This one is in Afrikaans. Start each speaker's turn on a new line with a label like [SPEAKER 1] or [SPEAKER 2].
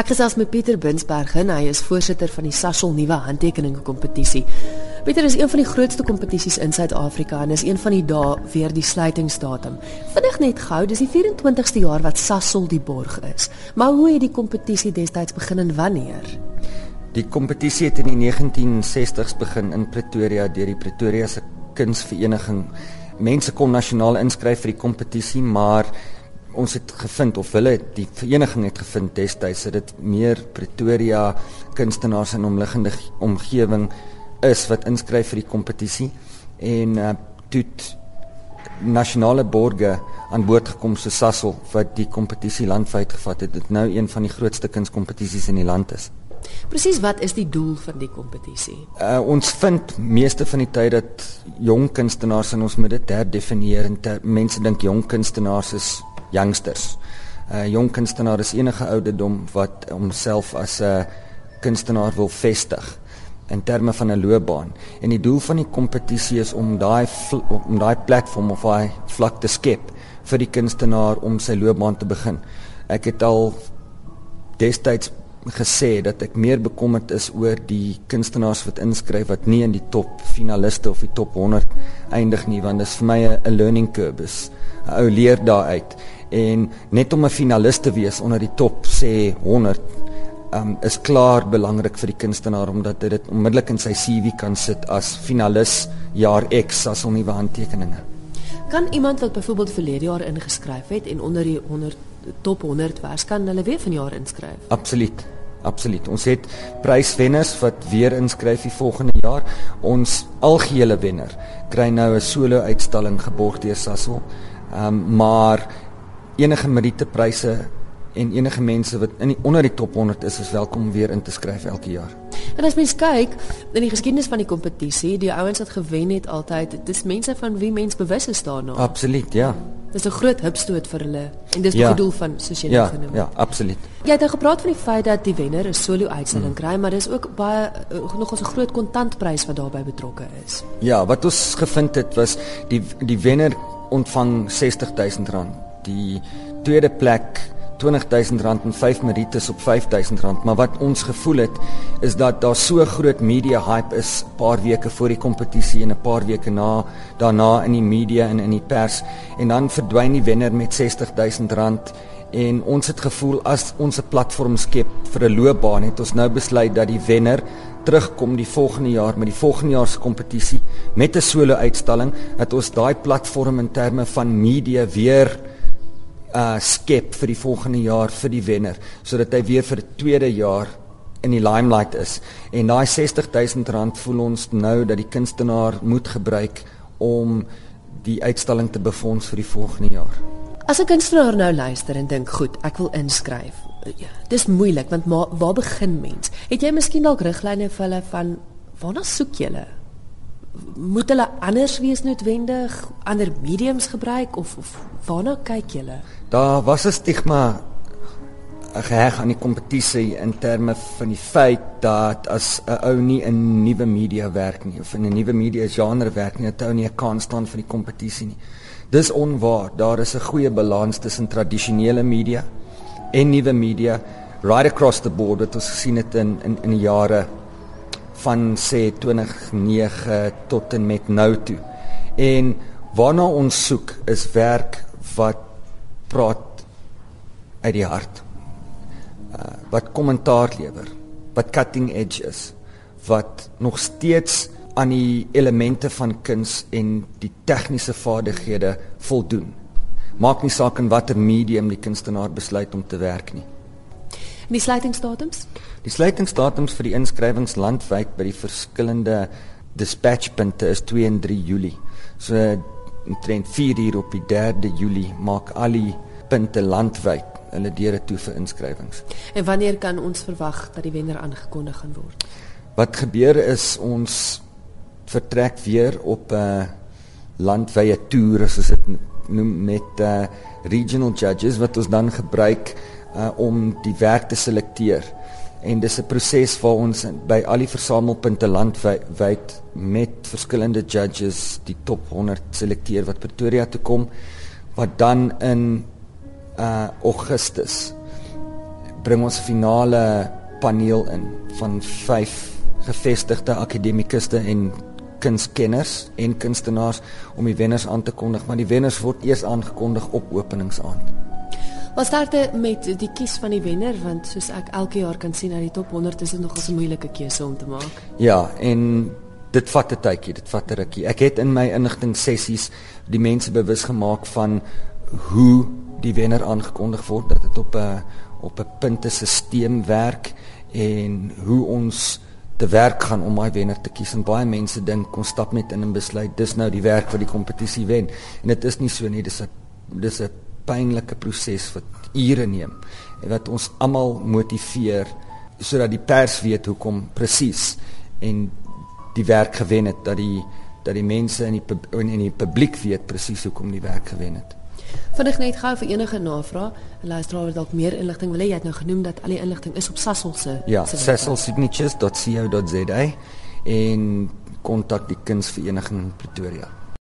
[SPEAKER 1] Ek gesels met Pieter Binsberg en hy is voorsitter van die Sasol nuwe handtekeninge kompetisie. Pieter is een van die grootste kompetisies in Suid-Afrika en is een van die dae weer die sluitingsdatum. Vinnig net gou, dis die 24ste jaar wat Sasol die borg is. Maar hoe het die kompetisie destyds begin en wanneer?
[SPEAKER 2] Die kompetisie het in die 1960s begin in Pretoria deur die Pretoria se kunsvereniging. Mense kon nasionaal inskryf vir die kompetisie, maar ons het gevind of hulle die vereniging het gevind destyds dat dit meer Pretoria kunstenaars in omliggende omgewing is wat inskryf vir die kompetisie en uh, toe nasionale borge aan boord gekom so Sasol wat die kompetisie landwyd gevat het dit nou een van die grootste kunskompetisies in die land is
[SPEAKER 1] Presies wat is die doel van die kompetisie?
[SPEAKER 2] Uh, ons vind meeste van die tyd dat jong kunstenaars en ons moet dit herdefinieer en ter, mense dink jong kunstenaars is youngsters. 'n uh, Jong kunstenaar is enige ouderdom wat homself as 'n kunstenaar wil vestig in terme van 'n loopbaan. En die doel van die kompetisie is om daai om daai platform of daai vlak te skep vir die kunstenaar om sy loopbaan te begin. Ek het al destyds gesê dat ek meer bekommerd is oor die kunstenaars wat inskryf wat nie in die top finaliste of die top 100 eindig nie want dit is vir my 'n learning curve. 'n Ou leer daaruit en net om 'n finalis te wees onder die top sê 100 um, is klaar belangrik vir die kunstenaar omdat dit dit onmiddellik in sy CV kan sit as finalis jaar X as hom nuwe handtekeninge.
[SPEAKER 1] Kan iemand wat byvoorbeeld verlede jaar ingeskryf het en onder die 100 top 100 was, kan hulle weer vanjaar inskryf?
[SPEAKER 2] Absoluut. Absoluut. Ons het pryswenners wat weer inskryf die volgende jaar. Ons algehele wenner kry nou 'n solo uitstalling geborg deur Sasol. Ehm um, maar enige merietepryse en enige mense wat in die, onder die top 100 is, is welkom om weer in te skryf elke jaar.
[SPEAKER 1] En as mens kyk in die geskiedenis van die kompetisie, die ouens wat gewen het altyd, dis mense van wie mens bewus is daarna.
[SPEAKER 2] Absoluut, ja.
[SPEAKER 1] Dis 'n groot hupstoot vir hulle en dis ja. die doel van soos jy
[SPEAKER 2] ja,
[SPEAKER 1] genoem het.
[SPEAKER 2] Ja, absoluut.
[SPEAKER 1] Jy het nou gepraat van die feit dat die wenner 'n solo uitstalling hmm. kry, maar dis ook baie uh, nog 'n groot kontantprys wat daarbey betrokke is.
[SPEAKER 2] Ja, wat ons gevind het was die die wenner ontvang R60000 die tweede plek R20000 en vyf merites op R5000. Maar wat ons gevoel het is dat daar so groot media hype is 'n paar weke voor die kompetisie en 'n paar weke na daarna in die media en in die pers. En dan verdwyn die wenner met R60000. En ons het gevoel as ons 'n platform skep vir 'n loopbaan het ons nou besluit dat die wenner terugkom die volgende jaar met die volgende jaar se kompetisie met 'n solo uitstalling dat ons daai platform in terme van media weer uh skep vir die volgende jaar vir die wenner sodat hy weer vir 'n tweede jaar in die limelight is en daai R60000 voel ons nou dat die kunstenaar moet gebruik om die uitstalling te befonds vir die volgende jaar.
[SPEAKER 1] As 'n kunstenaar nou luister en dink, "Goed, ek wil inskryf." Ja, dis moeilik want maar waar begin mens? Het jy miskien dalk riglyne vir hulle van waarna soek jy hulle? Moet hulle anders wees noodwendig, ander mediums gebruik of of waarna kyk jy?
[SPEAKER 2] Daar was 'n stigma geheg aan die kompetisie in terme van die feit dat as 'n ou nie in nuwe media werk nie of in 'n nuwe media genre werk nie, dat hy nie 'n kans staan vir die kompetisie nie. Dis onwaar. Daar is 'n goeie balans tussen tradisionele media en nuwe media right across the board wat ons gesien het in in in die jare van sê 2009 tot en met nou toe. En waarna ons soek is werk wat praat uit die hart. Uh, wat kommentaar lewer, wat cutting edge is, wat nog steeds aan die elemente van kuns en die tegniese vaardighede voldoen. Maak nie saak in watter medium die kunstenaar besluit om te werk nie.
[SPEAKER 1] Die sluitingsdatums?
[SPEAKER 2] Die sluitingsdatums vir die inskrywings landwyd by die verskillende dispatchpunte is 2 en 3 Julie. So omtrent 4 uur op die 3de Julie maak al die punte landwyd hulle deure toe vir inskrywings.
[SPEAKER 1] En wanneer kan ons verwag dat die wenner aangekondig gaan word?
[SPEAKER 2] Wat gebeur is ons vertrek weer op 'n uh, landwye toer as dit noem met uh, regional judges wat ons dan gebruik uh, om die werk te selekteer. En dis 'n proses waar ons by al die versamelpunte landwyd met verskillende judges die top 100 selekteer wat Pretoria toe kom wat dan in uh Augustus bring ons finale paneel in van 5 gevestigde akademikuste en kunstkenners en kunstenaars om die wenners aan te kondig, maar die wenners word eers aangekondig op openingsaand.
[SPEAKER 1] Wat starte met die kies van die wenner want soos ek elke jaar kan sien uit die top 100 is dit nogal 'n moeilike keuse om te maak.
[SPEAKER 2] Ja, en dit vat 'n tydjie, dit vat 'n rukkie. Ek het in my inligting sessies die mense bewus gemaak van hoe die wenner aangekondig word dat dit op 'n op 'n puntesisteem werk en hoe ons te werk gaan om daai wenner te kies en baie mense dink kon stap net in en besluit dis nou die werk wat die kompetisie wen en dit is nie so nie dis 'n dis 'n pynlike proses wat ure neem en wat ons almal motiveer sodat die pers weet hoekom presies en die werk gewen het dat die dat die mense in die in die publiek weet presies hoekom die werk gewen het
[SPEAKER 1] Vinnig net gou vir enige navraag. 'n Luisteraar wat dalk meer inligting wil hê, jy het nou genoem dat al die inligting is op Sasol se
[SPEAKER 2] Ja, sasolsignatures.co.za en kontak die kunsvereniging in Pretoria.